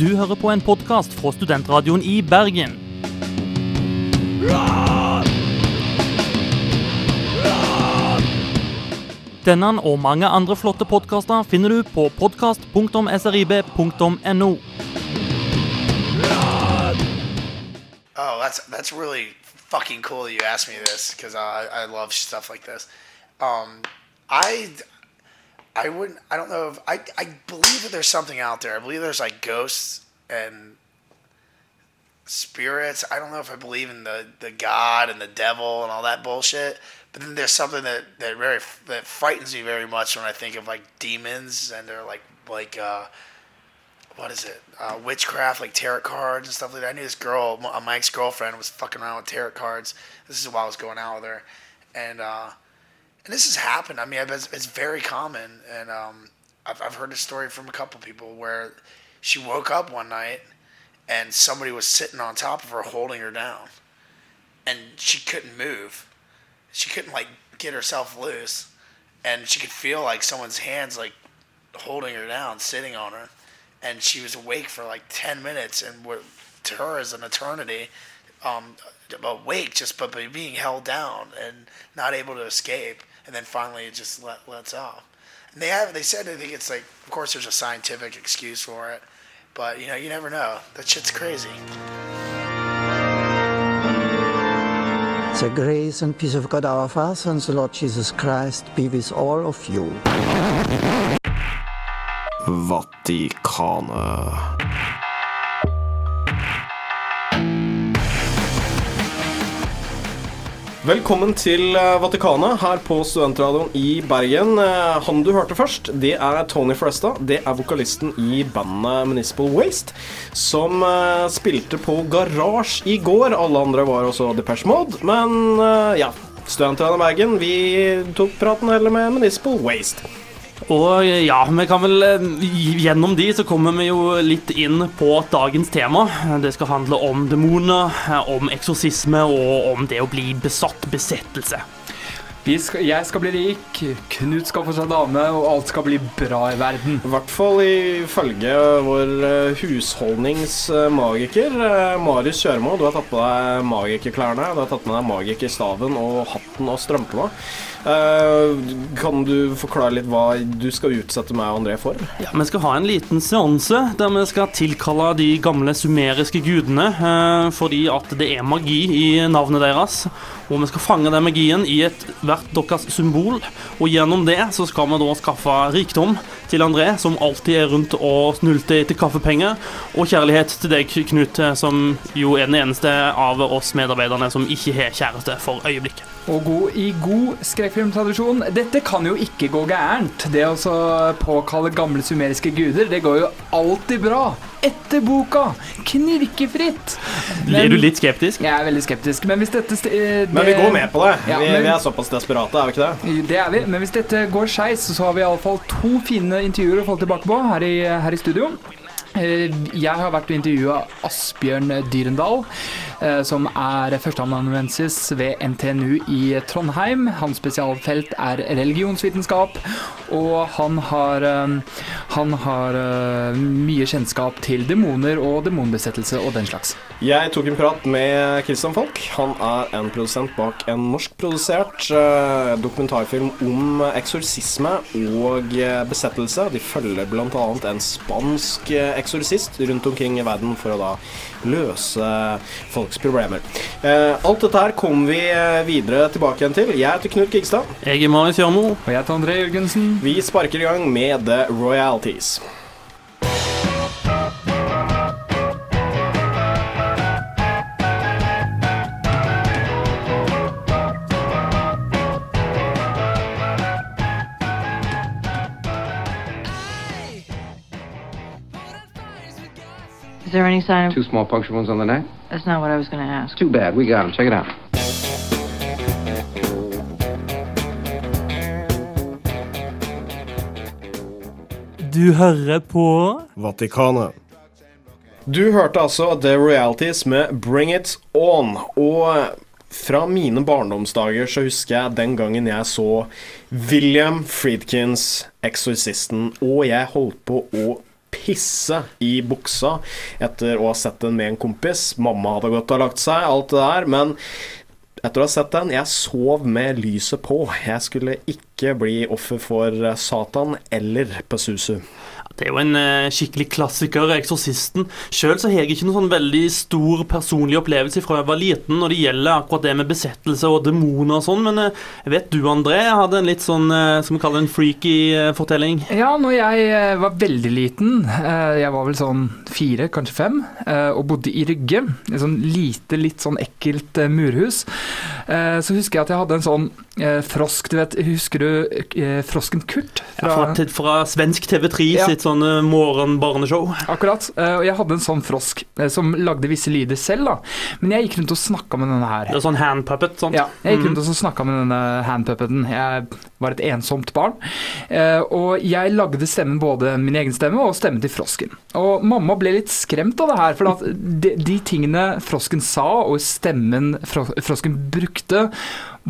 Du hører på en podkast fra studentradioen i Bergen. Denne og mange andre flotte podkaster finner du på podkast.srib.no. Oh, that's that's really fucking cool that you asked me this because I I love stuff like this. Um, I I wouldn't. I don't know if I I believe that there's something out there. I believe there's like ghosts and spirits. I don't know if I believe in the the God and the devil and all that bullshit. But then there's something that that very that frightens me very much when I think of like demons and they're like like uh what is it? Uh, witchcraft, like tarot cards and stuff like that. I knew this girl, my ex girlfriend, was fucking around with tarot cards. This is while I was going out with her, and uh, and this has happened. I mean, it's, it's very common, and um, I've I've heard a story from a couple people where she woke up one night and somebody was sitting on top of her, holding her down, and she couldn't move. She couldn't like get herself loose, and she could feel like someone's hands like holding her down, sitting on her. And she was awake for like 10 minutes and what to her is an eternity um, awake just but being held down and not able to escape and then finally it just let, lets off and they have they said i think it's like of course there's a scientific excuse for it but you know you never know that shit's crazy The grace and peace of God our Father and the Lord Jesus Christ be with all of you. Vatikanet. Velkommen til eh, Vatikanet her på Studentradioen i Bergen. Eh, Han du hørte først, det er Tony Foresta. Det er vokalisten i bandet Municipal Waste, som eh, spilte på Garage i går. Alle andre var også Depeche Mode, men ja. Studentradioen i Bergen, vi tok praten heller med Municipal Waste. Og ja, vi kan vel eh, Gjennom de så kommer vi jo litt inn på dagens tema. Det skal handle om demoner, eh, om eksorsisme og om det å bli besatt, besettelse. Vi skal, jeg skal bli rik, Knut skal få seg dame, og alt skal bli bra i verden. I hvert fall ifølge vår eh, husholdningsmagiker eh, Marius Kjørmo. Du har tatt på deg magikerklærne, du har tatt med deg magikerstaven og hatten og strømpene. Eh, kan du forklare litt hva du skal utsette meg og André for? Ja, Vi skal ha en liten seanse der vi skal tilkalle de gamle sumeriske gudene, eh, fordi at det er magi i navnet deres. Og vi skal fange den magien i et hvert deres symbol. Og gjennom det så skal vi da skaffe rikdom til André, som alltid er rundt og snulter etter kaffepenger. Og kjærlighet til deg, Knut, eh, som jo er den eneste av oss medarbeiderne som ikke har kjæreste for øyeblikket. Og god, i god skrekkfilmtradisjon, dette kan jo ikke gå gærent. Det å påkalle gamle sumeriske guder, det går jo alltid bra. Etter boka. Knirkefritt. er du litt skeptisk? Jeg er veldig skeptisk, men hvis dette st- eh, Men vi går med på det. Ja, vi, men- vi er såpass desperate, er vi ikke det? Det er vi, men hvis dette går skeis, så har vi iallfall to fine intervjuer å falle tilbake på her i, her i studio. Eh, Jeg har vært og intervjua Asbjørn Dyrendal, eh, som er førsteamanuensis ved NTNU i Trondheim. Hans spesialfelt er religionsvitenskap, og han har, eh, han har mye kjennskap til demoner og demonbesettelse og den slags. Jeg tok en prat med Christian Falk. Han er en produsent bak en norskprodusert dokumentarfilm om eksorsisme og besettelse. De følger bl.a. en spansk eh, eksorsist rundt omkring i verden for å da løse folks problemer. Eh, alt dette her kommer vi eh, videre tilbake igjen til. Jeg heter Knut Gigstad. Jeg er Marius Jørmo. Og jeg heter André Jørgensen. Vi sparker i gang med The Royalties. Is there any sign of... Two small puncture wounds on the neck. That's not what I was going to ask. Too bad. We got him. Check it out. Du hører på Vatikanet. Du hørte altså The Realities med Bring It On. Og fra mine barndomsdager så husker jeg den gangen jeg så William Friedkins Exorcisten, og jeg holdt på å pisse i buksa etter å ha sett den med en kompis. Mamma hadde gått og lagt seg, alt det der. Men etter å ha sett den, jeg sov med lyset på. Jeg skulle ikke bli offer for Satan eller Pesusu. Det er jo en eh, skikkelig klassiker, 'Eksorsisten'. Sjøl så har jeg ikke noen sånn veldig stor personlig opplevelse fra jeg var liten når det gjelder akkurat det med besettelse og demoner og sånn, men eh, jeg vet du, André, hadde en litt sånn, eh, skal vi kalle det en freaky eh, fortelling. Ja, når jeg eh, var veldig liten, eh, jeg var vel sånn fire, kanskje fem, eh, og bodde i Rygge, et sånn lite, litt sånn ekkelt eh, murhus, eh, så husker jeg at jeg hadde en sånn eh, frosk, du vet, husker du eh, frosken Kurt? Fra, til- fra svensk TV3 Ja. sitt sånn eh, morgenbarneshow. Akkurat. eh, Og jeg hadde en sånn frosk eh, som lagde visse lyder selv, da. Men jeg gikk rundt og snakka med denne her. Det er sånn handpuppet. sant? Ja, jeg gikk Mhm. rundt og snakka med denne handpuppeten. Jeg var et ensomt barn. Eh, og jeg lagde stemmen, både min egen stemme og stemmen til frosken. Og mamma ble litt skremt av det her, for de, de tingene frosken sa, og stemmen fro frosken brukte,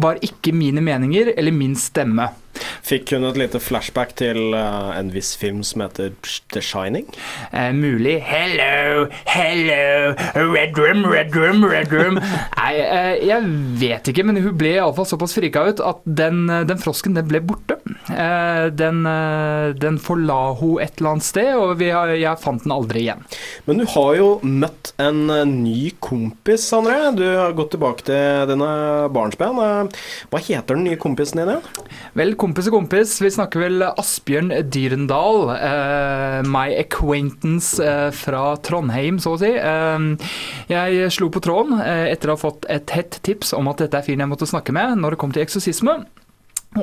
var ikke mine meninger eller min stemme. Fikk hun et lite flashback til uh, en viss film som heter The Shining? Eh, mulig Hello, hello, red room, red room, red room. Nei, eh, jeg vet ikke, men hun ble iallfall såpass frika ut at den, eh, den frosken den ble borte. Eh, den, eh, den forla hun et eller annet sted, og vi har, jeg fant den aldri igjen. Men du har jo møtt en eh, ny kompis, André. Du har gått tilbake til denne barnsben. Hva heter den nye kompisen din? Vel, kompis og kompis, vi snakker vel Asbjørn Dyrendal. my acquaintance fra Trondheim, så å si. Jeg slo på tråden etter å ha fått et hett tips om at dette er fyren jeg måtte snakke med når det kom til eksorsisme.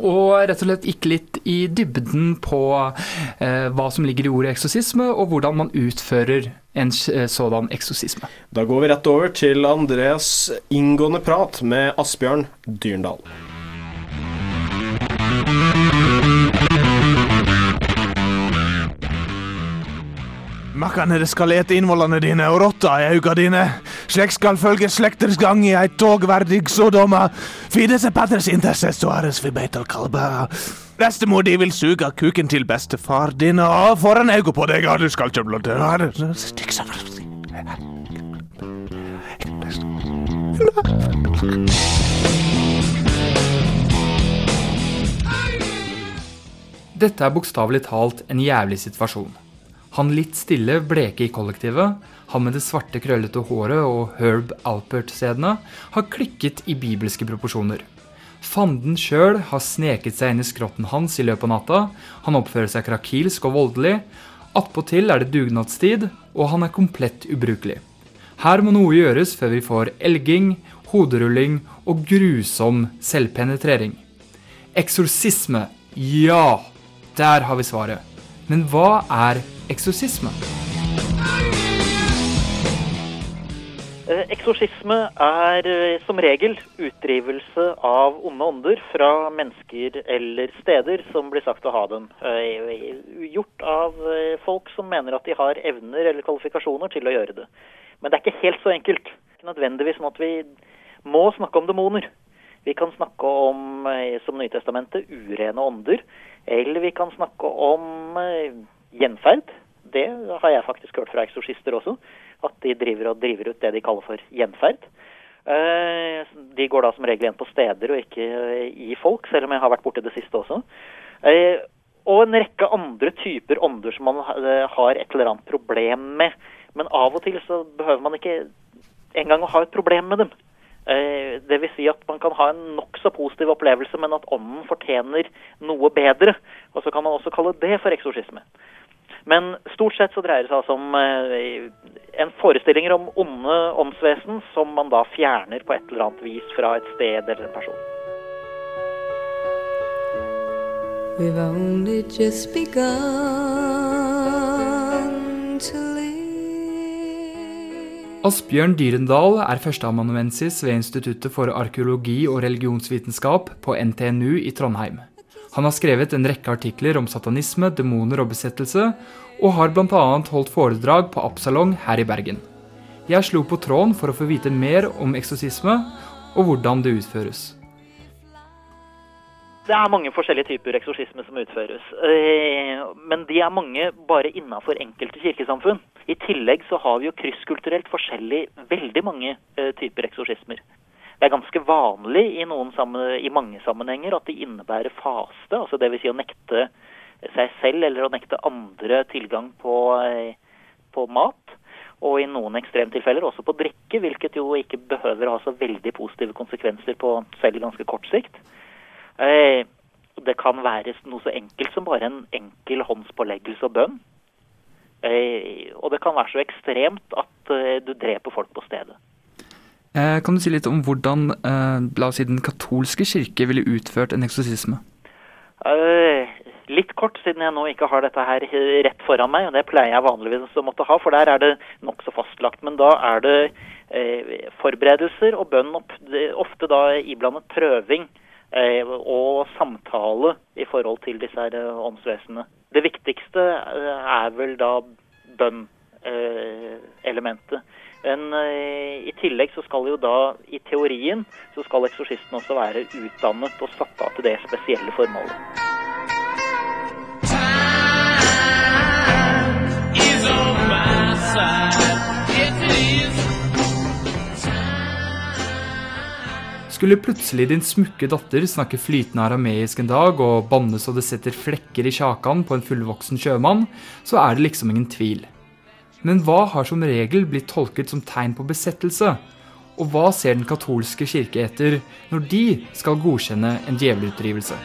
Og rett og slett gikk litt i dybden på eh, hva som ligger i ordet eksorsisme, og hvordan man utfører en eh, sådan eksorsisme. Da går vi rett over til Andres inngående prat med Asbjørn Dyrendal. Makkane, det skal ete innvollene dine og rotta i auga dine. Slik skal følge slekters gang i ei togverdig Sodoma. Fidese patres intercessoares vi beital kalba. Bestemor di vil suga kuken til bestefar din, og foran auga på deg, og du skal ikke sammen. Dette er bokstavelig talt en jævlig situasjon. Han litt stille, bleke i kollektivet, han med det svarte, krøllete håret og Herb Alpert-sedene, har klikket i bibelske proporsjoner. Fanden sjøl har sneket seg inn i skrotten hans i løpet av natta, han oppfører seg krakilsk og voldelig, attpåtil er det dugnadstid, og han er komplett ubrukelig. Her må noe gjøres før vi får elging, hoderulling og grusom selvpenetrering. Eksorsisme, ja! Der har vi svaret. Men hva er eksorsisme? Eh, Eksorsisme er eh, som regel utdrivelse av onde ånder fra mennesker eller steder som blir sagt å ha dem. Eh, Gjort av folk som mener at de har evner eller kvalifikasjoner til å gjøre det. Men det er ikke helt så enkelt. Ikke nødvendigvis sånn at vi må snakke om demoner. Vi kan snakke om, som Nytestamentet, urene ånder. Eller vi kan snakke om gjenferd. Det har jeg faktisk hørt fra eksorsister også. At de driver og driver ut det de kaller for gjenferd. Eh, De går da som regel igjen på steder og ikke eh, i folk, selv om jeg har vært borti det siste også. Eh, Og en rekke andre typer ånder som man har et eller annet problem med. Men av og til så behøver man ikke engang å ha et problem med dem. Dvs. Si at man kan ha en nokså positiv opplevelse, men at ånden fortjener noe bedre. Og så kan man også kalle det for eksorsisme. Men stort sett så dreier det seg altså om eh, en forestillinger om onde åndsvesen som man da fjerner på et eller annet vis fra et sted eller en person. We've only just begun to live. Asbjørn Dyrendal er førsteamanuensis ved Instituttet for arkeologi og religionsvitenskap på NTNU i Trondheim. Han har skrevet en rekke artikler om satanisme, demoner og besettelse, og har bl.a. holdt foredrag på Absalong her i Bergen. Jeg slo på tråden for å få vite mer om eksorsisme og hvordan det utføres. Det er mange forskjellige typer eksorsisme som utføres. Eh, Men de er mange bare innafor enkelte kirkesamfunn. I tillegg så har vi jo krysskulturelt forskjellig veldig mange eh, typer eksorsismer. Det er ganske vanlig i, i mange sammenhenger at de innebærer faste, altså dvs. Si å nekte seg selv eller å nekte andre tilgang på, eh, på mat. Og i noen ekstremtilfeller også på drikke, hvilket jo ikke behøver å ha så veldig positive konsekvenser på selv ganske kort sikt. Eh, det kan være noe så enkelt som bare en enkel håndspåleggelse og bønn. Eh, og det kan være så ekstremt at du dreper folk på stedet. Eh, kan du si litt om hvordan eh, la oss si den katolske kirke ville utført en eksorsisme? Eh, litt kort, siden jeg nå ikke har dette her rett foran meg, og det pleier jeg vanligvis å måtte ha, for der er det nokså fastlagt. Men da er det forberedelser og bønn, ofte da iblandet prøving og samtale i forhold til disse her åndsvesenene. Det viktigste er vel da bønn-elementet. Men eh, i tillegg så skal jo da, i teorien, så skal eksorsisten også være utdannet og satt av til det spesielle formålet. Skulle plutselig din smukke datter snakke flytende arameisk en dag og banne så det setter flekker i kjakan på en fullvoksen sjømann, så er det liksom ingen tvil. Men hva har som regel blitt tolket som tegn på besettelse? Og hva ser den katolske kirke etter når de skal godkjenne en djevelutdrivelse?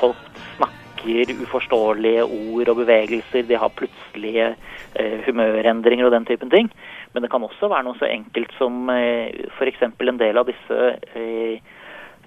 Folk snakker uforståelige ord og bevegelser, de har plutselige eh, humørendringer og den typen ting. Men det kan også være noe så enkelt som eh, f.eks. en del av disse eh,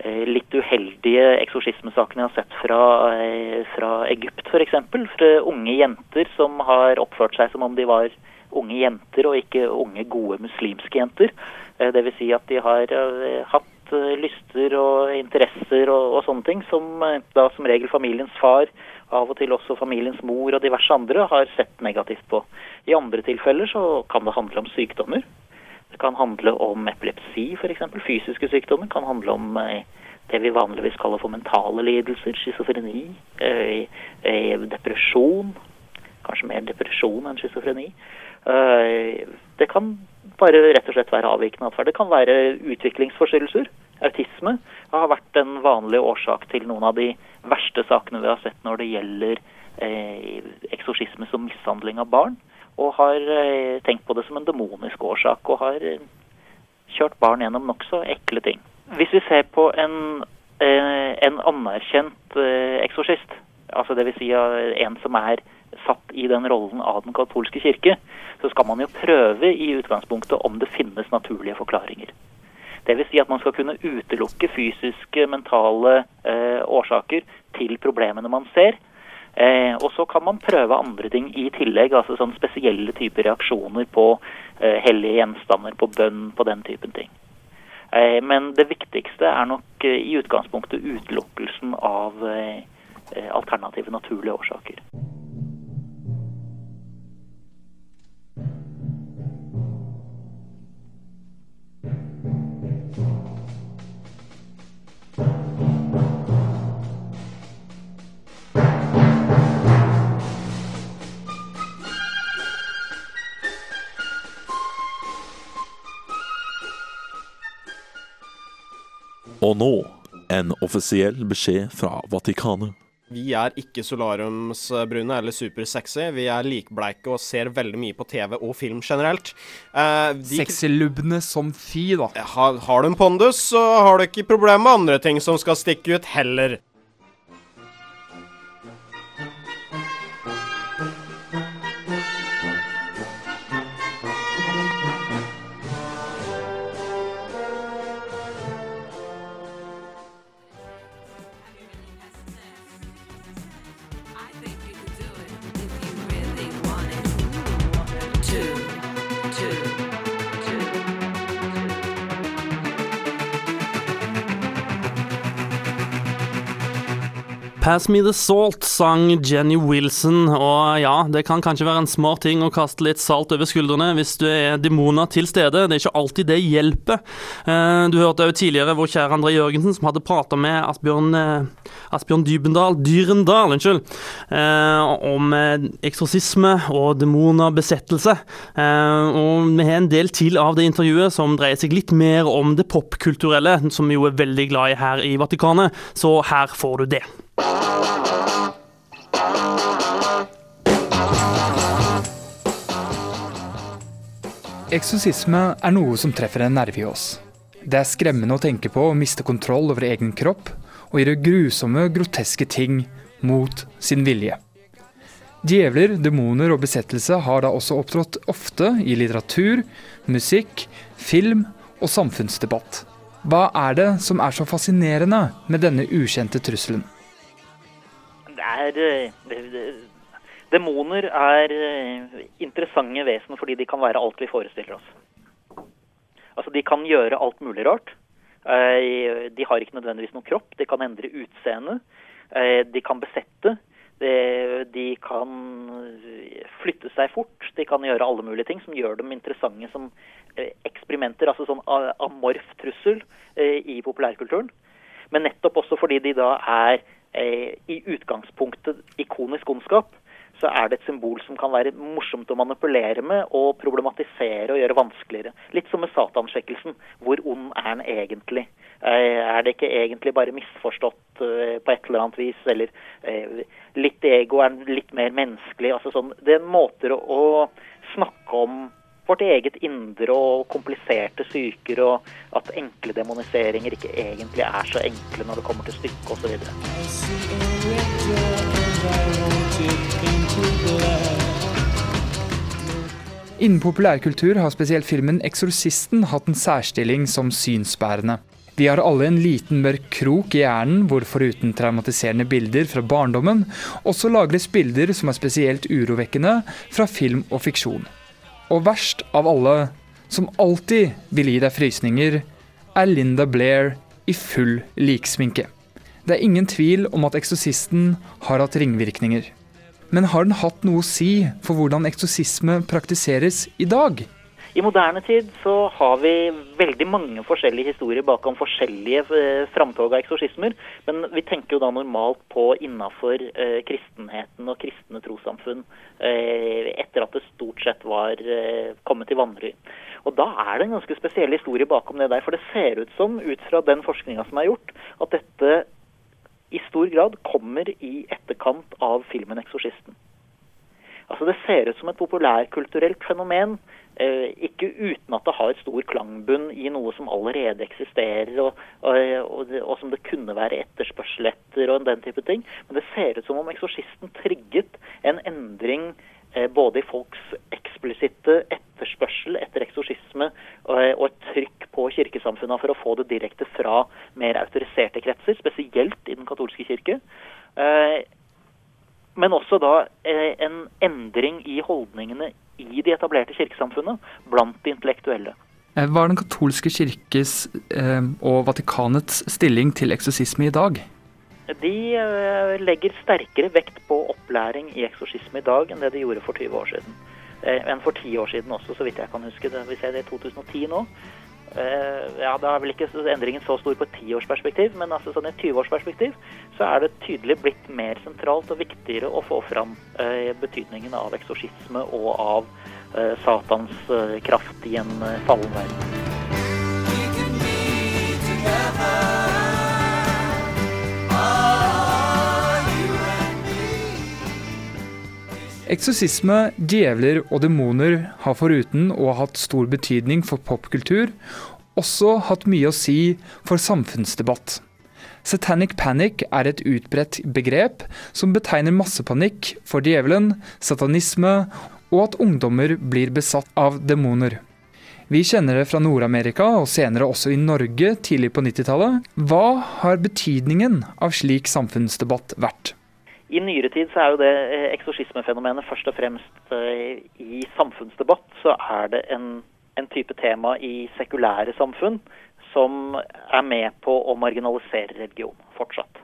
litt uheldige eksorsismesakene jeg har sett fra, eh, fra Egypt f.eks. Fra unge jenter som har oppført seg som om de var unge jenter og ikke unge, gode muslimske jenter. Dvs. si at de har eh, hatt eh, lyster og interesser og, og sånne ting som eh, da som regel familiens far, av og til også familiens mor og diverse andre har sett negativt på. I andre tilfeller så kan det handle om sykdommer. Det kan handle om epilepsi f.eks. Fysiske sykdommer kan handle om eh, det vi vanligvis kaller for mentale lidelser. Schizofreni, eh, eh, depresjon. Kanskje mer depresjon enn schizofreni. Det kan bare rett og slett være avvikende atferd. Det kan være utviklingsforstyrrelser. Autisme har vært en vanlig årsak til noen av de verste sakene vi har sett når det gjelder eksorsisme som mishandling av barn. Og har eh, tenkt på det som en demonisk årsak og har eh, kjørt barn gjennom nokså ekle ting. Hvis vi ser på en, eh, en anerkjent eksorsist, altså dvs. Si en som er satt i den rollen av den katolske kirke, så skal man jo prøve i utgangspunktet om det finnes naturlige forklaringer. Vil si at man skal kunne utelukke fysiske, mentale eh, årsaker til problemene man ser. Eh, og så kan man prøve andre ting i tillegg, altså sånn spesielle typer reaksjoner på eh, hellige gjenstander, på bønn, på den typen ting. Eh, men det viktigste er nok eh, i utgangspunktet utelukkelsen av eh, eh, alternative naturlige årsaker. Og nå en offisiell beskjed fra Vatikanet. Vi er ikke solariumsbrune eller supersexy. Vi er likbleike og ser veldig mye på TV og film generelt. Eh, Sexylubne som fy, da. Har, har du en pondus, så har du ikke problem med andre ting som skal stikke ut heller. 'Pass Me The Salt' sang Jenny Wilson, og ja, det kan kanskje være en smart ting å kaste litt salt over skuldrene hvis du er demoner til stede. Det er ikke alltid det hjelper. Eh, Du hørte jo tidligere vår kjære André Jørgensen som hadde prata med Asbjørn, eh, Asbjørn Dybendal, Dyrendal, unnskyld, eh, om eksorsisme og demoner, besettelse. Eh, Og vi har en del til av det intervjuet som dreier seg litt mer om det popkulturelle, som vi jo er veldig glad i her i Vatikanet, så her får du det. Eksorsisme er noe som treffer en nerve i oss. Det er skremmende å tenke på å miste kontroll over egen kropp og gjøre grusomme, groteske ting mot sin vilje. Djevler, demoner og besettelse har da også opptrådt ofte i litteratur, musikk, film og samfunnsdebatt. Hva er det som er så fascinerende med denne ukjente trusselen? Er eh, Demoner er eh, interessante vesener fordi de kan være alt vi forestiller oss. Altså, de kan gjøre alt mulig rart. Eh, De har ikke nødvendigvis noen kropp. De kan endre utseende. De kan besette. De, kan flytte seg fort. De kan gjøre alle mulige ting som gjør dem interessante som eksperimenter. Altså sånn amorf trussel i populærkulturen. Men nettopp også fordi de da er i utgangspunktet ikonisk ondskap, så er det et symbol som kan være morsomt å manipulere med og problematisere og gjøre vanskeligere. Litt som med satanskjekkelsen. Hvor ond er den egentlig? Eh, er det ikke egentlig bare misforstått eh, på et eller annet vis? Eller eh, litt ego er den litt mer menneskelig? Altså sånn, det er måter å, å snakke om vårt eget indre og kompliserte psyker, og at enkle demoniseringer ikke egentlig er så enkle når det kommer til stykket osv. Innen populærkultur har spesielt filmen 'Eksorsisten' hatt en særstilling som synsbærende. De har alle en liten mørk krok i hjernen hvor foruten traumatiserende bilder fra barndommen, også lagres bilder som er spesielt urovekkende fra film og fiksjon. Og verst av alle, som alltid vil gi deg frysninger, er Linda Blair i full liksminke. Det er ingen tvil om at eksorsisten har hatt ringvirkninger. Men har den hatt noe å si for hvordan eksorsisme praktiseres i dag? I moderne tid så har vi veldig mange forskjellige historier bakom forskjellige eh, framtog av eksorsismer, men vi tenker jo da normalt på innafor eh, kristenheten og kristne trossamfunn eh, etter at det stort sett var eh, kommet til vanry. Og da er det en ganske spesiell historie bakom det der, for det ser ut som, ut fra den forskninga som er gjort, at dette i stor grad kommer i etterkant av filmen 'Eksorsisten'. Altså Det ser ut som et populærkulturelt fenomen, ikke uten at det har stor klangbunn i noe som allerede eksisterer, og, og, og, og som det kunne være etterspørsel etter, og den type ting. Men det ser ut som om 'Eksorsisten' trigget en endring eh, både i folks eksplisitte etterspørsel etter eksorsisme og, og et trykk på kirkesamfunnet for å få det direkte fra mer autoriserte kretser, spesielt i den katolske kirke. Eh, men også da eh, en endring i holdningene i de etablerte kirkesamfunnet blant de intellektuelle. Eh, Hva er den katolske kirkes eh, og Vatikanets stilling til eksorsisme i dag? De eh, legger sterkere vekt på opplæring i eksorsisme i dag enn det de gjorde for 20 år siden. Enn for 10 år siden også, så vidt jeg kan huske. Det, vi ser det i 2010 nå. Eh, ja, Da er vel ikke endringen så stor på et tiårsperspektiv, men altså sånn i et 20-årsperspektiv så er det tydelig blitt mer sentralt og viktigere å få fram eh, betydningen av eksorsisme og av eh, Satans kraft i en fallen verden. Eksorsisme, djevler og demoner har foruten å ha hatt stor betydning for popkultur, også hatt mye å si for samfunnsdebatt. Satanic panic er et utbredt begrep som betegner massepanikk for djevelen, satanisme og at ungdommer blir besatt av demoner. Vi kjenner det fra Nord-Amerika og senere også i Norge tidlig på 90-tallet. Hva har betydningen av slik samfunnsdebatt vært? I nyere tid så er jo det eh, eksorsismefenomenet først og fremst eh, i samfunnsdebatt så er det en, en type tema i sekulære samfunn som er med på å marginalisere religion fortsatt.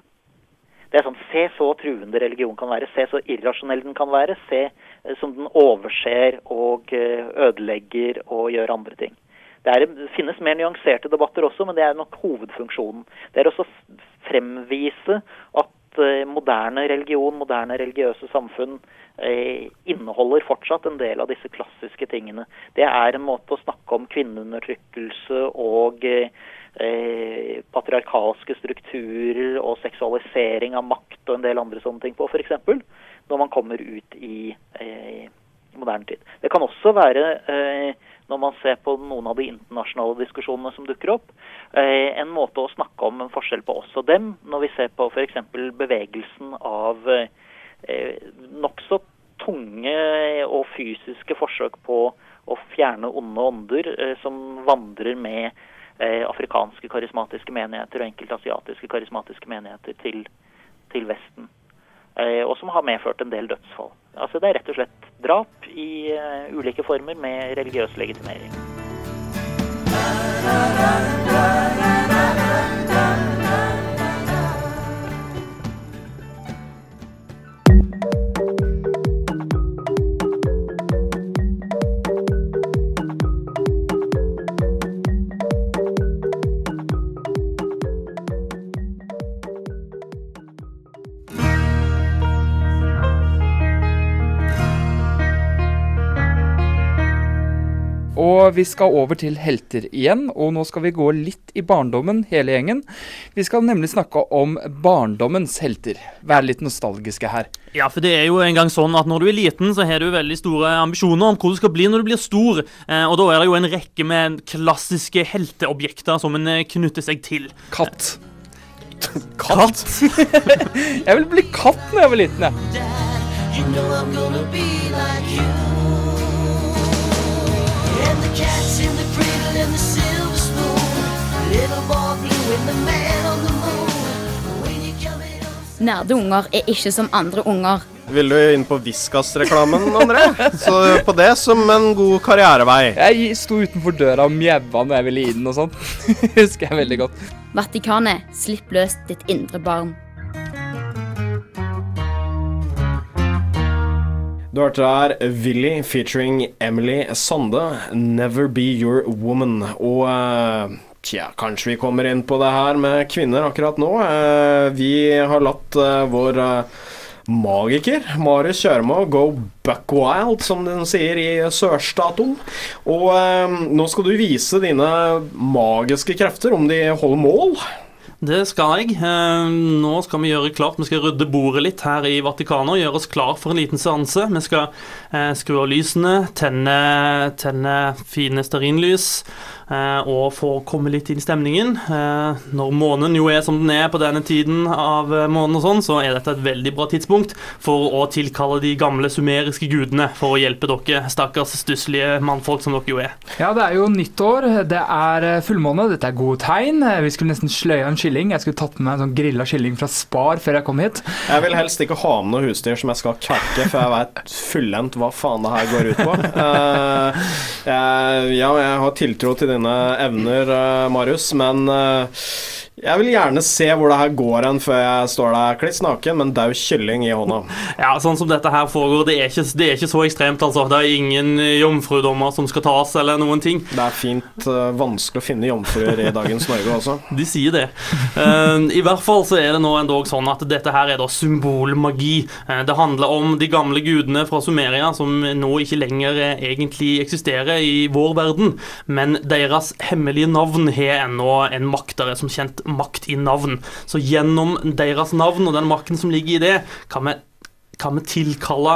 Det er sånn, Se så truende religion kan være, se så irrasjonell den kan være, se eh, som den overser og ødelegger og gjør andre ting. Det, er, det finnes mer nyanserte debatter også, men det er nok hovedfunksjonen. Det er også fremvise at eh, moderne religion, moderne religiøse samfunn eh, inneholder fortsatt en del av disse klassiske tingene. Det er en måte å snakke om kvinneundertrykkelse og eh, patriarkalske strukturer og seksualisering av makt og en del andre sånne ting på, f.eks. Når man kommer ut i eh, moderne tid. Det kan også være, eh, når man ser på noen av de internasjonale diskusjonene som dukker opp, eh, en måte å snakke om en forskjell på oss og dem, når vi ser på f.eks. bevegelsen av eh, nokså tunge og fysiske forsøk på å fjerne onde ånder eh, som vandrer med afrikanske karismatiske menigheter og enkelte asiatiske karismatiske menigheter til, til Vesten. Eh, og som har medført en del dødsfall. Altså Det er rett og slett drap i eh, ulike former med religiøs legitimering. Og vi skal over til helter igjen, og nå skal vi gå litt i barndommen, hele gjengen. Vi skal nemlig snakke om barndommens helter. Være litt nostalgiske her. Ja, for det er jo en gang sånn at når du er liten, så har du veldig store ambisjoner om hvor du skal bli når du blir stor. Eh, og da er det jo en rekke med klassiske helteobjekter som en eh, knytter seg til. Katt. Katt? jeg vil bli katt når jeg var liten, jeg. You know I'm gonna be like you. Cat's in the cradle and the silver spoon. Little boy blue and the man on the moon. When you come in Nerde unger er ikke som andre unger. Vil du inn på Viskas-reklamen, André? Så på det som en god karrierevei. Jeg sto utenfor døra og mjaua når jeg ville inn og sånn. Husker jeg veldig godt. Vatikanet, slipp løs ditt indre barn. Du hørte der Willy featuring Emily Sande, 'Never Be Your Woman'. Og eh, tja, kanskje vi kommer inn på det her med kvinner akkurat nå. Eh, Vi har latt eh, vår magiker Marius Kjørmo go buck wild, som den sier i sørstaten. Og nå skal du vise dine magiske krefter, om de holder mål. Det skal jeg. Eh, Nå skal vi gjøre klart Vi skal rydde bordet litt her i Vatikanet og gjøre oss klar for en liten seanse. Vi skal eh, skru av lysene, tenne, tenne fine stearinlys eh, og få komme litt inn i stemningen. Når månen jo er som den er på denne tiden av måneden, og sånn, så er dette et veldig bra tidspunkt for å tilkalle de gamle sumeriske gudene for å hjelpe dere stakkars stusslige mannfolk som dere jo er. Ja, det er jo nyttår, det er fullmåne, dette er gode tegn. Vi skulle nesten sløya en kylling. Jeg skulle tatt med meg en sånn grilla kylling fra Spar før jeg kom hit. Jeg vil helst ikke ha med noe husdyr som jeg skal kverke, for jeg vet fullendt hva faen det her går ut på. Uh, jeg, ja, jeg har tiltro til dine evner, uh, Marius, men eh, jeg vil gjerne se hvor det her går hen før jeg står der kliss naken med en daud kylling i hånda. Ja, sånn som dette her foregår, det er ikke, det er ikke så ekstremt, altså. Det er ingen eh, jomfrudommer som skal tas, eller noen ting. Det er fint uh, vanskelig å finne jomfruer i dagens Norge også. De sier det. Uh, I hvert fall så er det nå endog sånn at dette her er da symbolmagi. Uh, det handler om de gamle gudene fra Sumeria som nå ikke lenger egentlig eksisterer i vår verden, men deres hemmelige navn har ennå en makt. Der er som kjent makt i navn. Så gjennom deres navn og den makten som ligger i det, kan vi kan vi tilkalle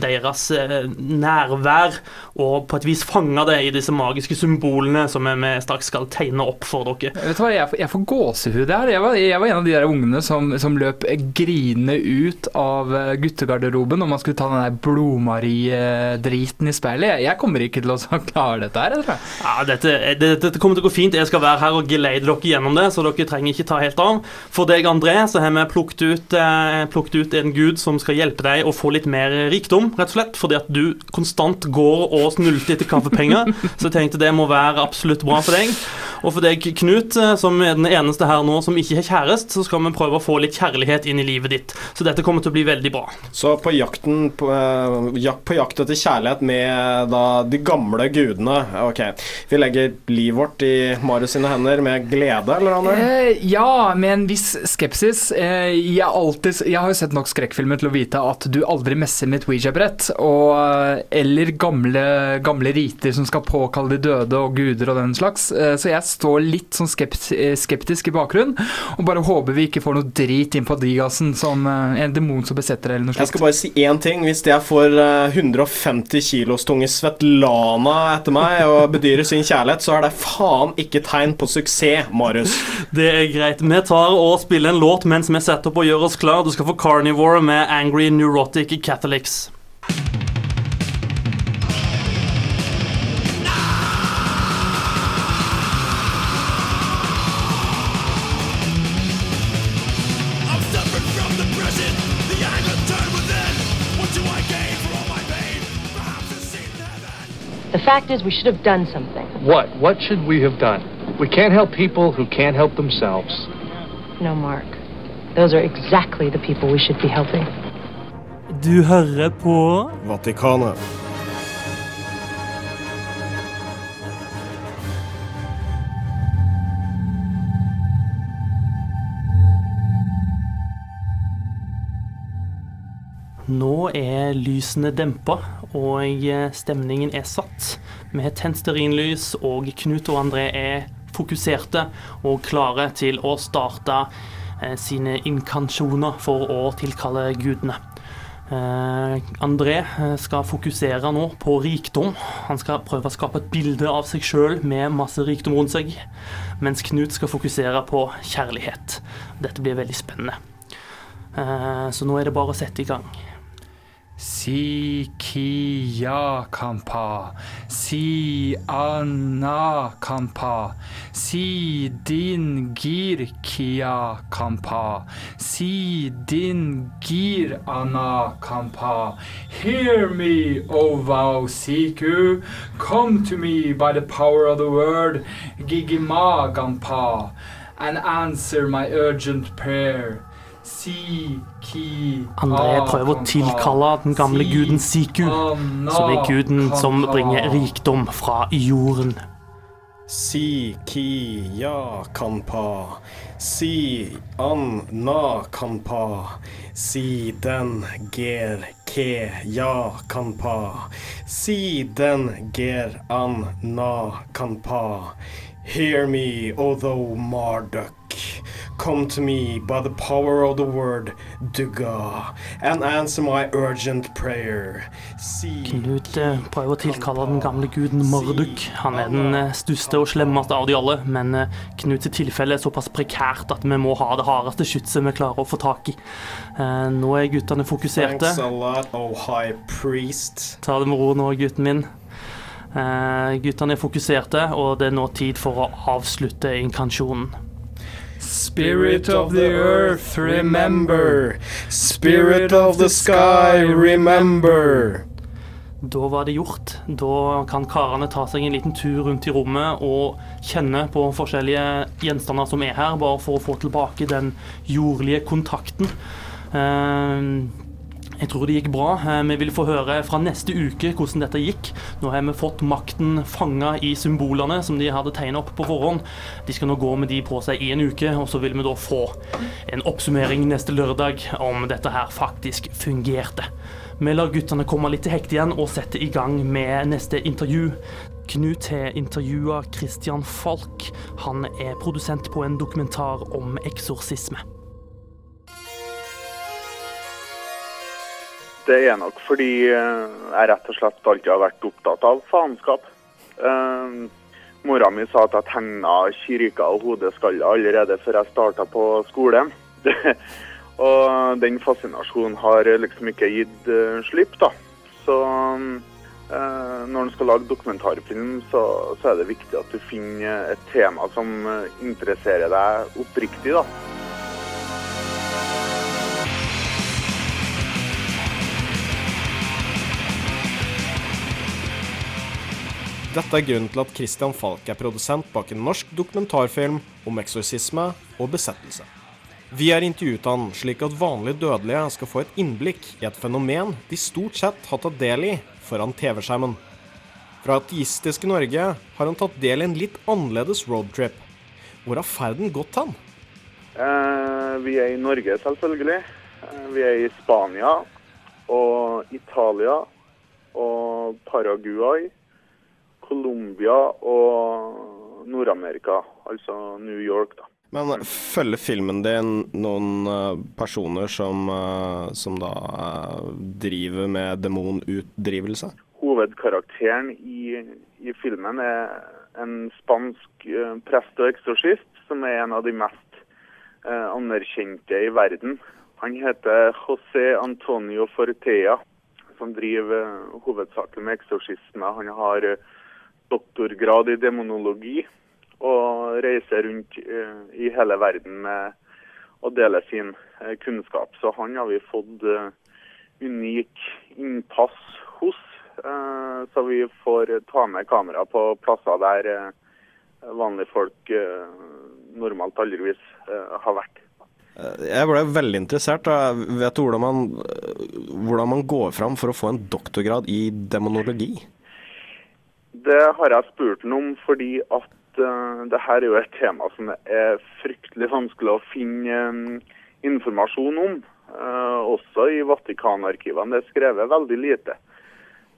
deres eh, nærvær og på et vis fange det i disse magiske symbolene som vi, straks skal tegne opp for dere. Vet du hva, Jeg, får- jeg får gåsehud her. Jeg var, jeg var en av de der ungene som, som løp grinende ut av eh, guttegarderoben når man skulle ta den der Blodmarie-driten i speilet. Jeg, jeg kommer ikke til å klare dette her, jeg tror jeg. Ja, dette, det, dette kommer til å gå fint. Jeg skal være her og geleide dere gjennom det, så dere trenger ikke ta helt av. For deg, André, så har vi plukket ut, eh, plukket ut en gud som skal hjelpe deg å få litt mer rikdom, rett og slett. Fordi at du konstant går og snulter etter kaffepenger. Så jeg tenkte det må være absolutt bra for deg. Og for deg, Knut, eh, som er den eneste her nå som ikke har kjæreste, så skal vi prøve å få litt kjærlighet inn i livet ditt. Så dette kommer til å bli veldig bra. Så på jakten på, eh, jak, på jakt etter kjærlighet med da de gamle gudene Ok, vi legger livet vårt i Marius sine hender med glede, eller Ander? Eh, ja, med en viss skepsis. Eh, jeg, alltid, jeg har jo sett nok skrekkfilmer til å vite at du aldri messer med et Ouija-brett. Eller gamle, gamle riter som skal påkalle de døde og guder og den slags. Eh, så jeg står litt sånn skept, eh, skeptisk i bakgrunnen, og bare håper vi ikke får noe drit inn på Digasen som eh, en demon som besetter det, eller noe slikt. Jeg skal bare si én ting. Hvis jeg får eh, 150 kilos tunge Svetlana etter meg og bedyrer sin kjærlighet, så er det faen ikke tegn på suksess, Marius. Det er greit. Vi tar og spiller en låt mens vi setter opp og gjør oss klar. Du skal få Carnivore med Angry Neurotic Catholics. The fact is, we should have done something. What? What should we have done? We can't help people who can't help themselves. No, Mark. Those are exactly the people we should be helping. Du hører på Vatikanet. Nå er lysene dempa, og eh, stemningen er satt. Vi har tent stearinlys, og Knut og André er fokuserte og klare til å starte eh, sine inkansjoner for å tilkalle gudene. Eh, André eh, skal fokusere nå på rikdom. Han skal prøve å skape et bilde av seg sjøl med masse rikdom rundt seg, mens Knut skal fokusere på kjærlighet. Dette blir veldig spennende. Eh, Så nå er det bare å sette i gang. Si kia kampa, si anna kampa, si din gir kia kampa, si din gir anna kampa. Hear me, O vow siku, come to me by the power of the word, gigima gampa, and answer my urgent prayer. Si ki André prøver å tilkalle den gamle guden Siku, som er guden som bringer rikdom fra jorden. Si ki ja kanpa. Si an na kanpa. Si den ger ke ja kanpa. Si den ger an na kanpa. Hear me, although Marduk. Come to me by the power of the word Duga, and answer my urgent prayer. See, Knut eh, prøver å tilkalle den gamle guden Marduk. Han er den eh, største og slemmeste av de alle, men eh, Knuts tilfelle er såpass prekært at vi må ha det hardeste skytset vi klarer å få tak i. Nå er guttene fokuserte. Lot, oh. Ta det med ro nå, gutten min. Guttene er fokuserte, og det er nå tid for å avslutte inkansjonen. Spirit of the earth, remember. Spirit of the sky, remember. Da var det gjort. Da kan karene ta seg en liten tur rundt i rommet og kjenne på forskjellige gjenstander som er her, bare for å få tilbake den jordlige kontakten. Eh, Jeg tror det gikk bra. Eh, Vi vil få høre fra neste uke hvordan dette gikk. Nå har vi fått makten fanga i symbolene som de hadde tegna opp på forhånd. De skal nå gå med de på seg i en uke, og så vil vi da få en oppsummering neste lørdag om dette her faktisk fungerte. Vi lar guttene komme litt til hekt igjen og sette i gang med neste intervju. Knut har intervjua Christian Falk. Han er produsent på en dokumentar om eksorsisme. Det er nok fordi eh, jeg rett og slett alltid har vært opptatt av faenskap. Uh, mora mi sa at jeg tegna kirker og hodeskaller allerede før jeg starta på skolen. og den fascinasjonen har liksom ikke gitt uh, slipp, da. Så uh, når en skal lage dokumentarfilm, så, så er det viktig at du finner et tema som eh, interesserer deg oppriktig, da. Dette er grunnen til at Christian Falk er produsent bak en norsk dokumentarfilm om eksorsisme og besettelse. Vi har intervjuet han slik at vanlige dødelige skal få et innblikk i et fenomen de stort sett har tatt del i foran TV-skjermen. Fra ateistiske Norge har han tatt del i en litt annerledes roadtrip. Hvor har ferden gått hen? Eh, vi er i Norge, selvfølgelig. Eh, vi er i Spania og Italia og Paraguay, Colombia og Nord-Amerika, altså New York, da. Men følger filmen din noen eh, personer som, eh, som da eh, driver med demonutdrivelse? Hovedkarakteren i, i filmen er en spansk prest og eksorsist, som er en av de mest eh, anerkjente i verden. Han heter José Antonio Fortea, som driver hovedsaken hovedsakelig med eksorsisme. Han har eh, doktorgrad i demonologi og reiser rundt eh, i hele verden med å dele sin eh, kunnskap. Så han har vi fått eh, unik innpass hos, så vi får ta med kamera på plasser der vanlige folk normalt aldrivis har vært. Jeg ble veldig interessert. Jeg Vet du hvordan man, hvordan man går fram for å få en doktorgrad i demonologi? Det har jeg spurt ham om fordi at uh, det her er jo et tema som er fryktelig vanskelig å finne um, informasjon om. Uh, også i Vatikanarkivene. Det er skrevet veldig lite.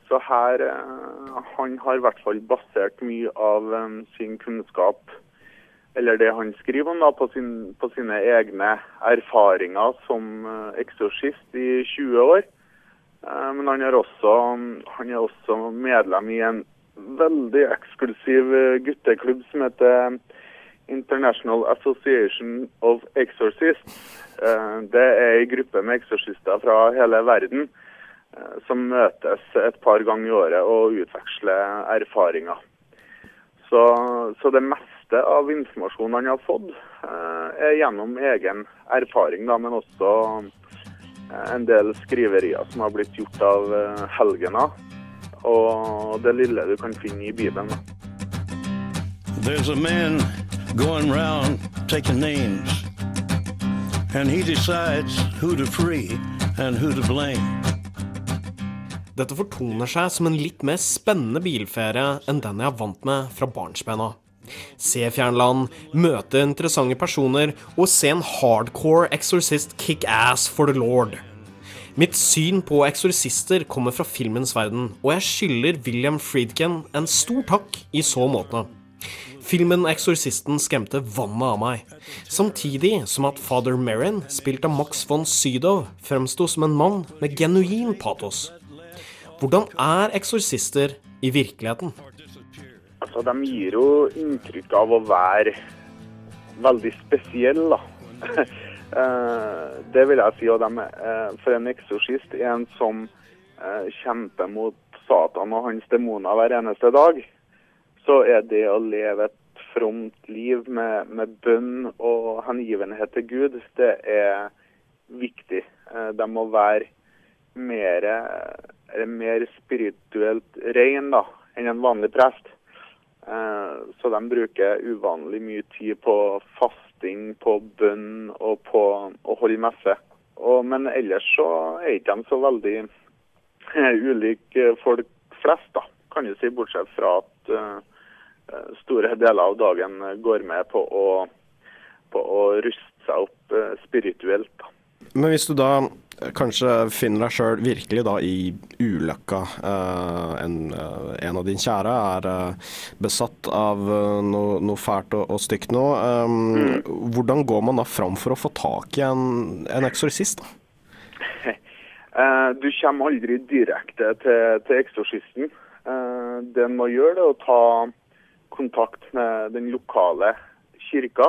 Så her uh, Han har i hvert fall basert mye av um, sin kunnskap, eller det han skriver om, da, på, sin, på sine egne erfaringer som uh, eksorsist i 20 år. Men han er, også, han er også medlem i en veldig eksklusiv eh, gutteklubb som heter International Association of Exorcists. Eh, Det er en gruppe med eksorsister fra hele verden eh, som møtes et par ganger i året og utveksler erfaringer. Så, så det meste av informasjonen han har fått, eh, er gjennom egen erfaring, da, men også eh, en del skriverier som har blitt gjort av eh, helgener. Og det lille du kan finne i Bibelen. There's a man going round taking names, and he decides who to free and who to blame. Dette fortoner seg som en litt mer spennende bilferie enn den jeg er vant med fra barnsbena. Se fjernland, møte interessante personer og se en hardcore exorcist kick ass for the lord. Mitt syn på eksorsister kommer fra filmens verden, og jeg skylder William Friedkin en stor takk i så måte. Filmen 'Eksorsisten' skremte vannet av meg, samtidig som at father Merrin, spilt av Max von Sydow, fremsto som en mann med genuin patos. Hvordan er eksorsister i virkeligheten? Altså, de gir jo inntrykk av å være veldig spesielle, da. Eh, det vil jeg si. Og de, er- for en eksorsist en som eh, kjemper mot Satan og hans demoner hver eneste dag. Så er det å leve et fromt liv med, med bønn og hengivenhet til Gud, det er viktig. Eh, De må være mer, mer spirituelt ren da, enn en vanlig prest. Eh, Så de bruker uvanlig mye tid på fasting, på bønn og på å holde messe. Og, men ellers så er ikke de så veldig eh, ulike folk flest, da, kan du si, bortsett fra at eh, eh, store deler av dagen går med på å, på å ruste seg opp uh, spirituelt. da. Men hvis du da eh, kanskje finner deg sjøl virkelig da i ulykka, eh, en, eh, en av dine kjære er eh, besatt av eh, noe, no fælt og, og stygt nå, mm. hvordan går man da fram for å få tak i en, en eksorsist? da? Eh, Du kommer aldri direkte til, til eksorsisten. Det en må gjøre, det er å ta kontakt med den lokale kirka.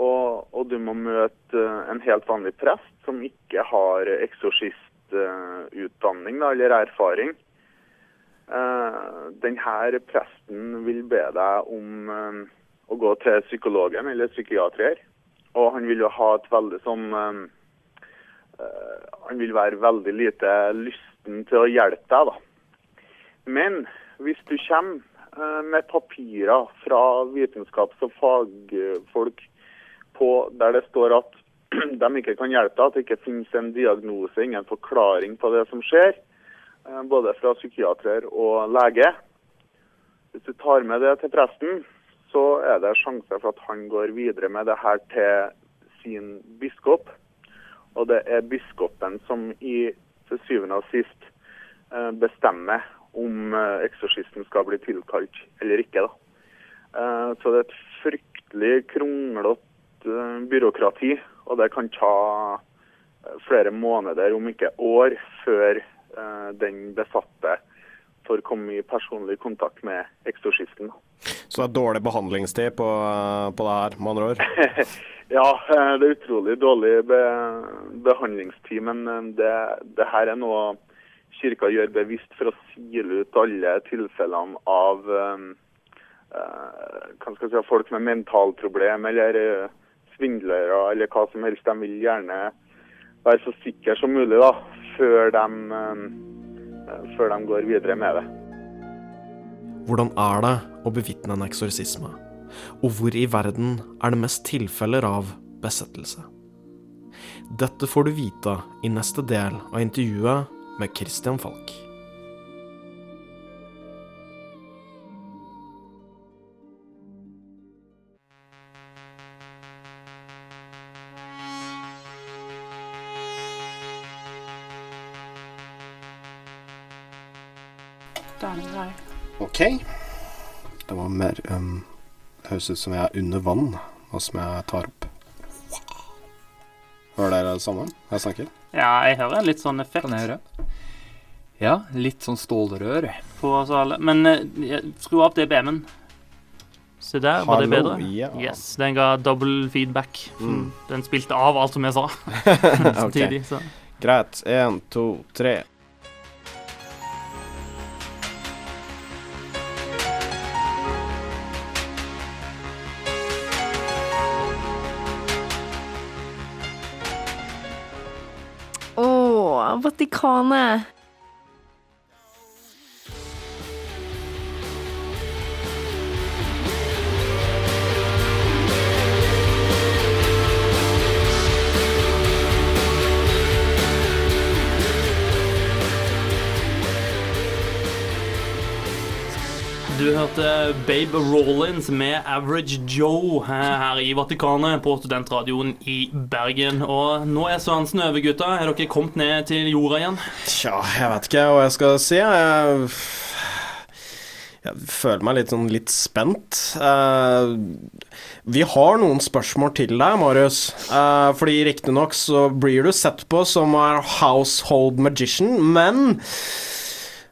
Og, og du må møte eh, en helt vanlig prest som ikke har eksorsistutdanning da, eller erfaring. Eh, Denne presten vil be deg om eh, å gå til psykologen eller psykiater. Og han vil jo ha et veldig sånn Han vil være veldig lite lysten til å hjelpe deg, da. Men hvis du kommer med papirer fra vitenskaps- og fagfolk på, der det står at de ikke kan hjelpe at det ikke finnes en diagnose, ingen forklaring på det som skjer, eh, både fra psykiater og lege. Hvis du tar med det til presten, så er det sjanser for at han går videre med det her til sin biskop. Og det er biskopen som i til syvende og sist eh, bestemmer om eh, eksorsisten skal bli tilkalt eller ikke. da. Så det er et fryktelig kronglete eh, byråkrati, og det kan ta eh, flere måneder, om ikke år, før eh, den besatte får komme i personlig kontakt med eksorsisten. Så det er dårlig behandlingstid på, på det her, med andre ord? Ja, det er utrolig dårlig be behandlingstid, men det, det her er noe kirka gjør bevisst for å sile ut alle tilfellene av um, uh, si, folk med mentalproblem eller eh, svindlere eller hva som helst. De vil gjerne være så sikre som mulig da, før de, eh, før de går videre med det. Hvordan er det å bevitne en eksorsisme? Og hvor i verden er det mest tilfeller av besettelse? Dette får du vite i neste del av intervjuet med Christian Falk. OK. Det var mer um, Det høres ut som jeg er under vann, og som jeg tar opp. Hører dere det samme jeg snakker? Ja, jeg hører en litt sånn effekt. Kan jeg høre? Ja, litt sånn stålrør. På oss alle. Men eh, skru av DBM-en. Se der, var det Hallo, bedre? ja. Yes, den ga double feedback. Mm. Den spilte av alt som jeg sa. Samtidig, så. Greit. Én, to, tre. Å, Vatikanet. Du Babe Rollins med Average Joe eh, her i Vatikanet på studentradioen i Bergen. Og nå er seansen over, gutta. Er dere kommet ned til jorda igjen? Tja, jeg vet ikke hva jeg skal si. Jeg, jeg føler meg litt sånn litt spent. Eh, vi har noen spørsmål til deg, Marius. Uh, fordi riktignok så blir du sett på som er household magician, men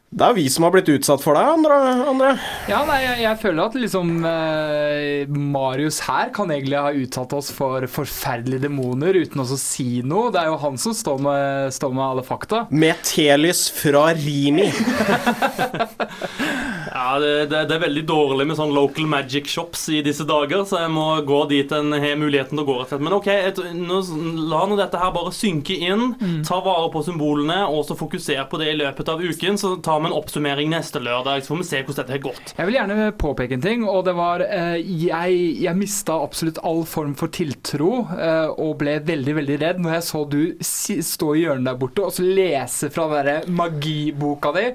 det er vi som har blitt utsatt for det, Andre. Andre. Ja, nei, jeg, jeg føler at liksom eh, Marius her kan egentlig ha utsatt oss for forferdelige demoner uten også å si noe. Det er jo han som står med, står med alle fakta. Med telys fra Rimi. Ja, det, det, det er veldig dårlig med sånn local magic shops i disse dager, så jeg må gå dit en har muligheten til å gå. rett og slett. Men OK, et, nå, la nå dette her bare synke inn. Ta vare på symbolene, og så fokuser på det i løpet av uken. Så tar vi en oppsummering neste lørdag, så får vi se hvordan dette har gått. Jeg vil gjerne påpeke en ting, og det var eh, Jeg, jeg mista absolutt all form for tiltro eh, og ble veldig, veldig redd når jeg så du si, stå i hjørnet der borte og så lese fra den der magiboka di,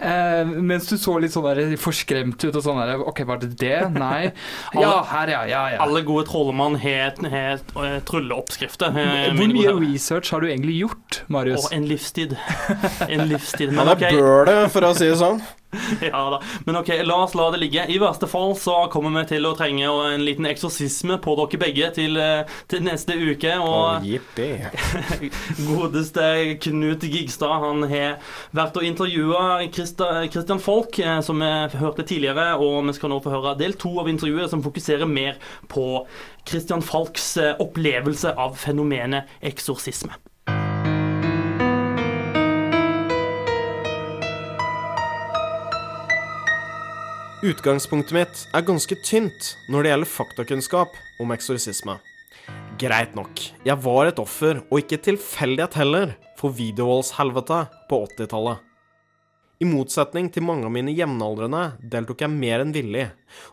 eh, mens du så litt sånn der forskremt ut og sånn der OK, var det det? Nei. Ja, her, ja. Ja, ja. Alle gode trollmann har har, eh, trylleoppskrifter. eh, Hvor mye research har du egentlig gjort, Marius? Og en livstid. En livstid. Han er bøl det, for å si det sånn. Ja da. Men ok, la oss la det ligge. I verste fall så kommer vi til å trenge en liten eksorsisme på dere begge til, eh, til neste uke. Og oh, godeste Knut Gigstad han har vært og intervjua Christian Folk, eh, som vi hørte tidligere. Og vi skal nå få høre del to av intervjuet, som fokuserer mer på Christian Falks eh, opplevelse av fenomenet eksorsisme. Utgangspunktet mitt er ganske tynt når det gjelder faktakunnskap om eksorsisme. Greit nok, jeg var et offer, og ikke tilfeldighet heller, for videovoldshelvetet på 80-tallet. I motsetning til mange av mine jevnaldrende deltok jeg mer enn villig,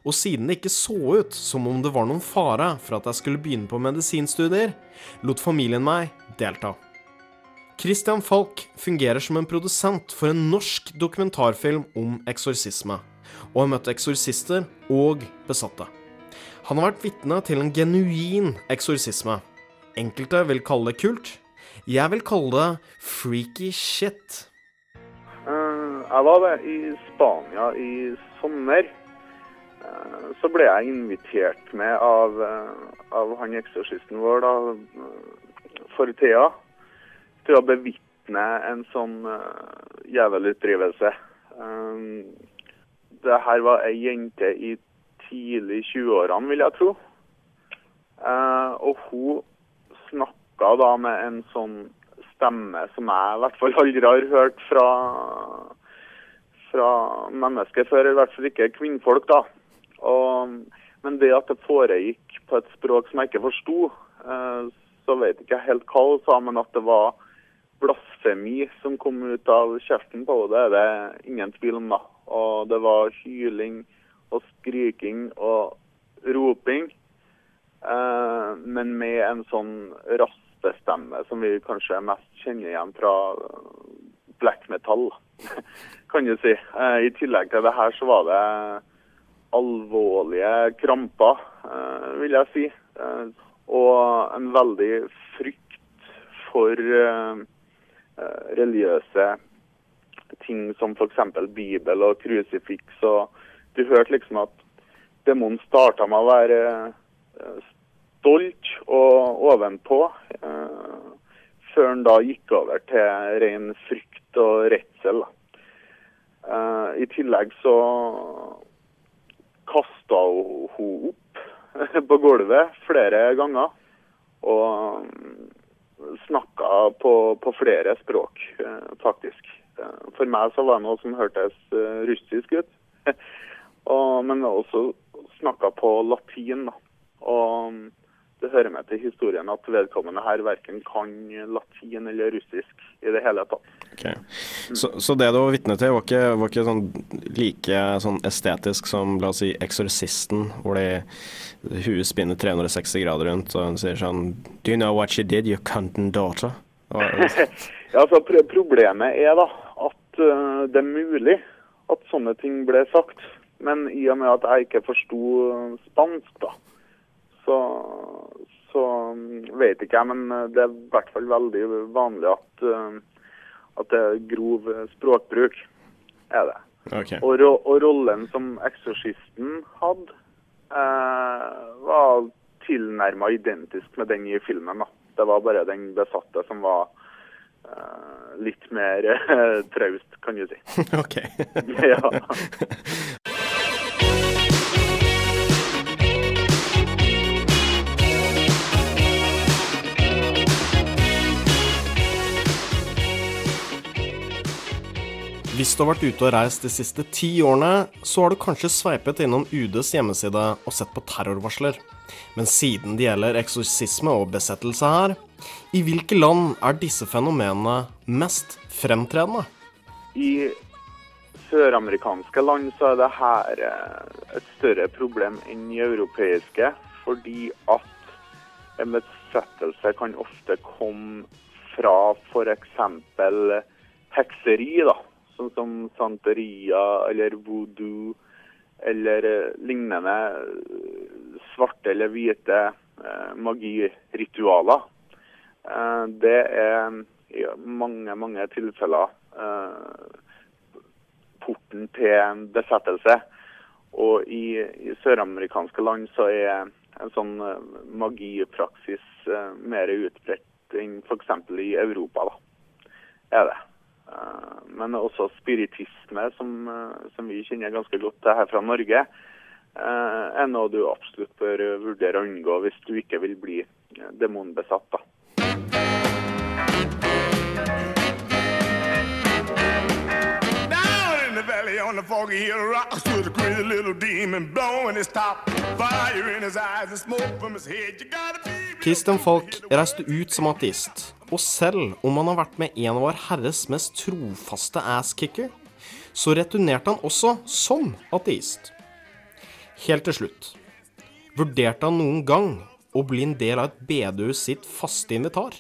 og siden det ikke så ut som om det var noen fare for at jeg skulle begynne på medisinstudier, lot familien meg delta. Christian Falk fungerer som en produsent for en norsk dokumentarfilm om eksorsisme, og har møtt eksorsister og besatte. Han har vært vitne til en genuin eksorsisme. Enkelte vil kalle det kult. Jeg vil kalle det freaky shit. Eh, Jeg var i Spania i sommer. Eh, Så ble jeg invitert med av, eh, av han eksorsisten vår da, for Thea til å bevitne en sånn uh, jævelutdrivelse. Um, det her var ei jente i tidlig 20-årene, vil jeg tro. Eh, og hun snakka da med en sånn stemme som jeg i hvert fall aldri har hørt fra, fra mennesker før, i hvert fall ikke kvinnfolk, da. Og, men det at det foregikk på et språk som jeg ikke forsto, eh, så vet jeg ikke helt hva hun sa, men at det var blasfemi som kom ut av kjeften på henne, det er det ingen tvil om, da. Og det var hyling og skriking og roping, eh, men med en sånn raspestemme som vi kanskje mest kjenner igjen fra black metal, kan du si. Eh, I tillegg til det her så var det alvorlige kramper, eh, vil jeg si. Eh, og en veldig frykt for eh, eh, religiøse ting som f.eks. Bibel og krusifiks. Og du hørte liksom at demonen starta med å være eh, stolt og ovenpå, eh, før han da gikk over til ren frykt og redsel. Eh, I tillegg så kasta hun opp på gulvet flere ganger. Og snakka på, på flere språk, faktisk. Eh, For meg så var det noe som hørtes eh, russisk ut. og, men også snakka på latin. da. Og det hører med til historien at vedkommende her verken kan latin eller russisk i det hele tatt. Ok. Så, så det du var vitne til, var ikke, var ikke sånn like sånn estetisk som la oss si 'Eksorsisten', hvor det huet spinner 360 grader rundt, og hun sier sånn 'Do you know what she did, you cuntin daughter'? Ja, altså pr Problemet er da det er mulig at sånne ting ble sagt. Men i og med at jeg ikke forsto spansk, da, så, så mm, vet ikke jeg. Men eh, det er i hvert fall veldig vanlig at, eh, at det er grov eh, språkbruk. Er det. Okay. Og, ro og rollen som eksorsisten hadde, eh, var tilnærma identisk med den i filmen. da. Det var bare den besatte som var eh, litt mer eh, traust, kan du si. ok. ja. Hvis du har vært ute og reist de siste ti årene, så har du kanskje sveipet innom UDs hjemmeside og sett på terrorvarsler. Men siden det gjelder eksorsisme og besettelse her, i hvilke land er disse fenomenene mest fremtredende? I søramerikanske land så er det her eh, et større problem enn i europeiske, fordi at en besettelse kan ofte komme fra f.eks. hekseri, da, sånn som santeria eller voodoo eller eh, lignende eh, svarte eller hvite eh, magiritualer. Det er i mange, mange tilfeller porten til besettelse. Og i, i søramerikanske land så er en sånn magipraksis mer utbredt enn f.eks. i Europa. da, er det. Eh, Men også spiritisme, som, eh, som vi kjenner ganske godt til her fra Norge, eh, er noe du absolutt bør vurdere å unngå hvis du ikke vil bli demonbesatt. da. On the foggy hill rock stood a crazy little demon blowing his top. Fire in his eyes and smoke from his head. You gotta be Christian Falk reiste ut som ateist, og selv om han har vært med en av Vår Herres mest trofaste asskicker, så returnerte han også som ateist. Helt til slutt. Vurderte han noen gang å bli en del av et bedehus sitt faste invitar?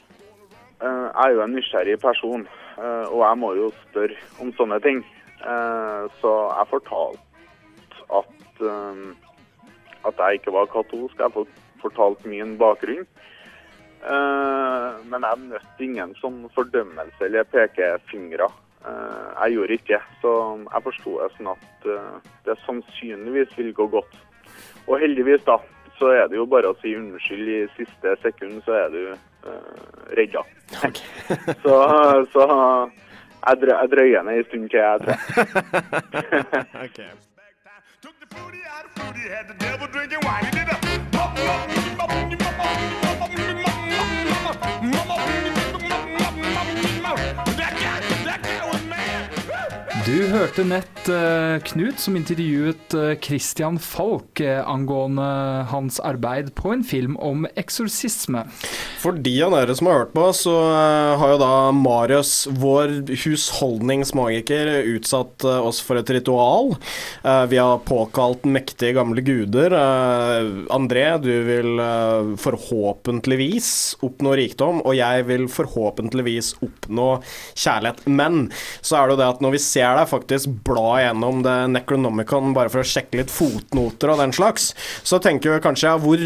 Eh, Jeg er jo en nysgjerrig person, eh, og jeg må jo spørre om sånne ting. Eh, Så jeg fortalte at, at jeg ikke var katolsk. Jeg fortalte min bakgrunn. Eh, Men jeg møtte ingen sånn fordømmelse eller pekefingre. Eh, Jeg gjorde ikke, så jeg forsto det sånn at eh, det sannsynligvis vil gå godt. Og heldigvis, da, så er det jo bare å si unnskyld i siste sekund, så er du uh, redda. så så jeg, drø jeg drøyer ned en stund til, jeg tror jeg. Had the devil drinking wine. He did a That Du hørte nett eh, Knut som intervjuet eh, Christian Falk eh, angående hans arbeid på en film om eksorsisme. For de av dere som har hørt på, så eh, har jo da Marius, vår husholdningsmagiker, utsatt eh, oss for et ritual. Eh, vi har påkalt mektige gamle guder. André, du vil forhåpentligvis oppnå rikdom, og jeg vil forhåpentligvis oppnå kjærlighet. Men så er det jo det at når vi ser deg faktisk bla gjennom det Necronomicon bare for å sjekke litt fotnoter og den slags, så tenker vi kanskje ja, hvor,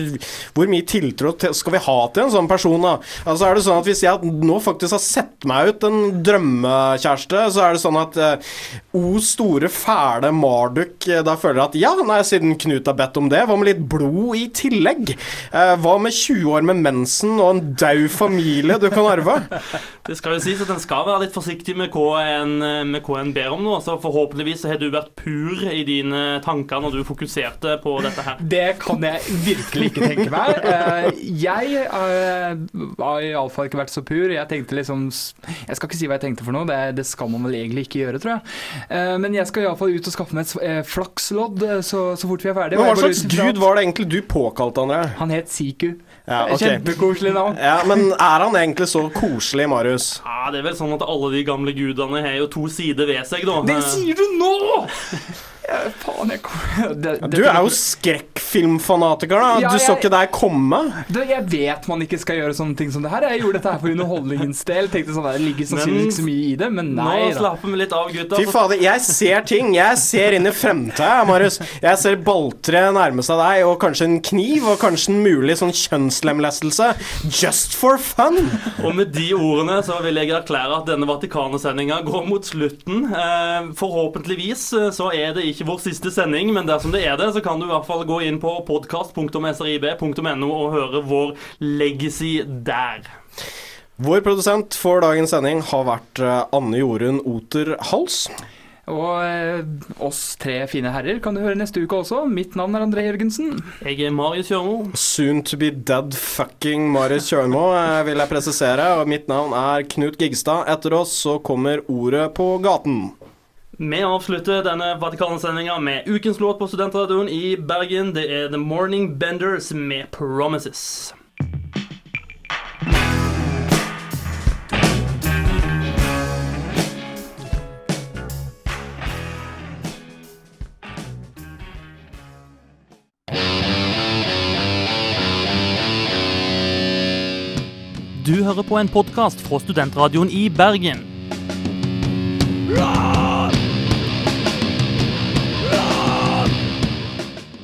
hvor mye tiltro til, skal vi ha til en sånn person, da? Altså er det sånn at Hvis jeg nå faktisk har sett meg ut en drømmekjæreste, så er det sånn at eh, O store, fæle Marduk eh, da føler jeg at ja, nei, siden Knut har bedt om det, hva med litt blod i tillegg? Eh, hva med 20 år med mensen og en daud familie du kan arve? Det skal jo sies at En skal være litt forsiktig med hva en, med hva en ber om nå. Så forhåpentligvis har du vært pur i dine tanker når du fokuserte på dette her. Det kan jeg virkelig ikke tenke meg. Eh, Jeg eh, har iallfall ikke vært så pur. Jeg tenkte liksom Jeg skal ikke si hva jeg tenkte for noe, det, det skal man vel egentlig ikke gjøre, tror jeg. Eh, Men jeg skal iallfall ut og skaffe meg et flakslodd så, så fort vi er ferdige. Men hva slags gud var det egentlig du påkalte, André? Han het Siku. Ja, okay. Kjempekoselig navn. Ja, Men er han egentlig så koselig, Marius? Ja, Det er vel sånn at alle de gamle gudene har jo to sider ved seg, da. Det sier du nå! Faen, jeg kom det, Du er jo skrekkfilmfanatiker, da. Ja, Du så jeg- ikke deg komme. Det, jeg vet man ikke skal gjøre sånne ting som det her. Jeg gjorde dette her for underholdningens del. Tenkte sånn, Det ligger sannsynligvis ikke så mye i det, men nei Nå slapper vi litt av, gutta. Fy fader, jeg ser ting. Jeg ser inn i fremtida, Marius. Jeg ser balltre nærme seg deg, og kanskje en kniv, og kanskje en mulig sånn kjønnslemlestelse. Just for fun! Og med de ordene så vil jeg erklære at denne Vatikanet-sendinga går mot slutten. Eh, forhåpentligvis eh, så er det ikke vår siste sending, men dersom det er det, så kan du i hvert fall gå inn på podkast.srib.no og høre vår legacy der. Vår produsent for dagens sending har vært eh, Anne Jorunn Oter Hals. Og eh, oss tre fine herrer kan du høre neste uke også. Mitt navn er André Jørgensen. Jeg er Marius Kjørmo. Soon to be dead fucking Marius Kjørmo, eh, vil jeg presisere. Og mitt navn er Knut Gigstad. Etter oss så kommer Ordet på gaten. Vi avslutter denne Vatikanet-sendinga med ukens låt på Studentradioen i Bergen. Det er The Morning Benders med 'Promises'. Du hører på en podkast fra Studentradioen i Bergen.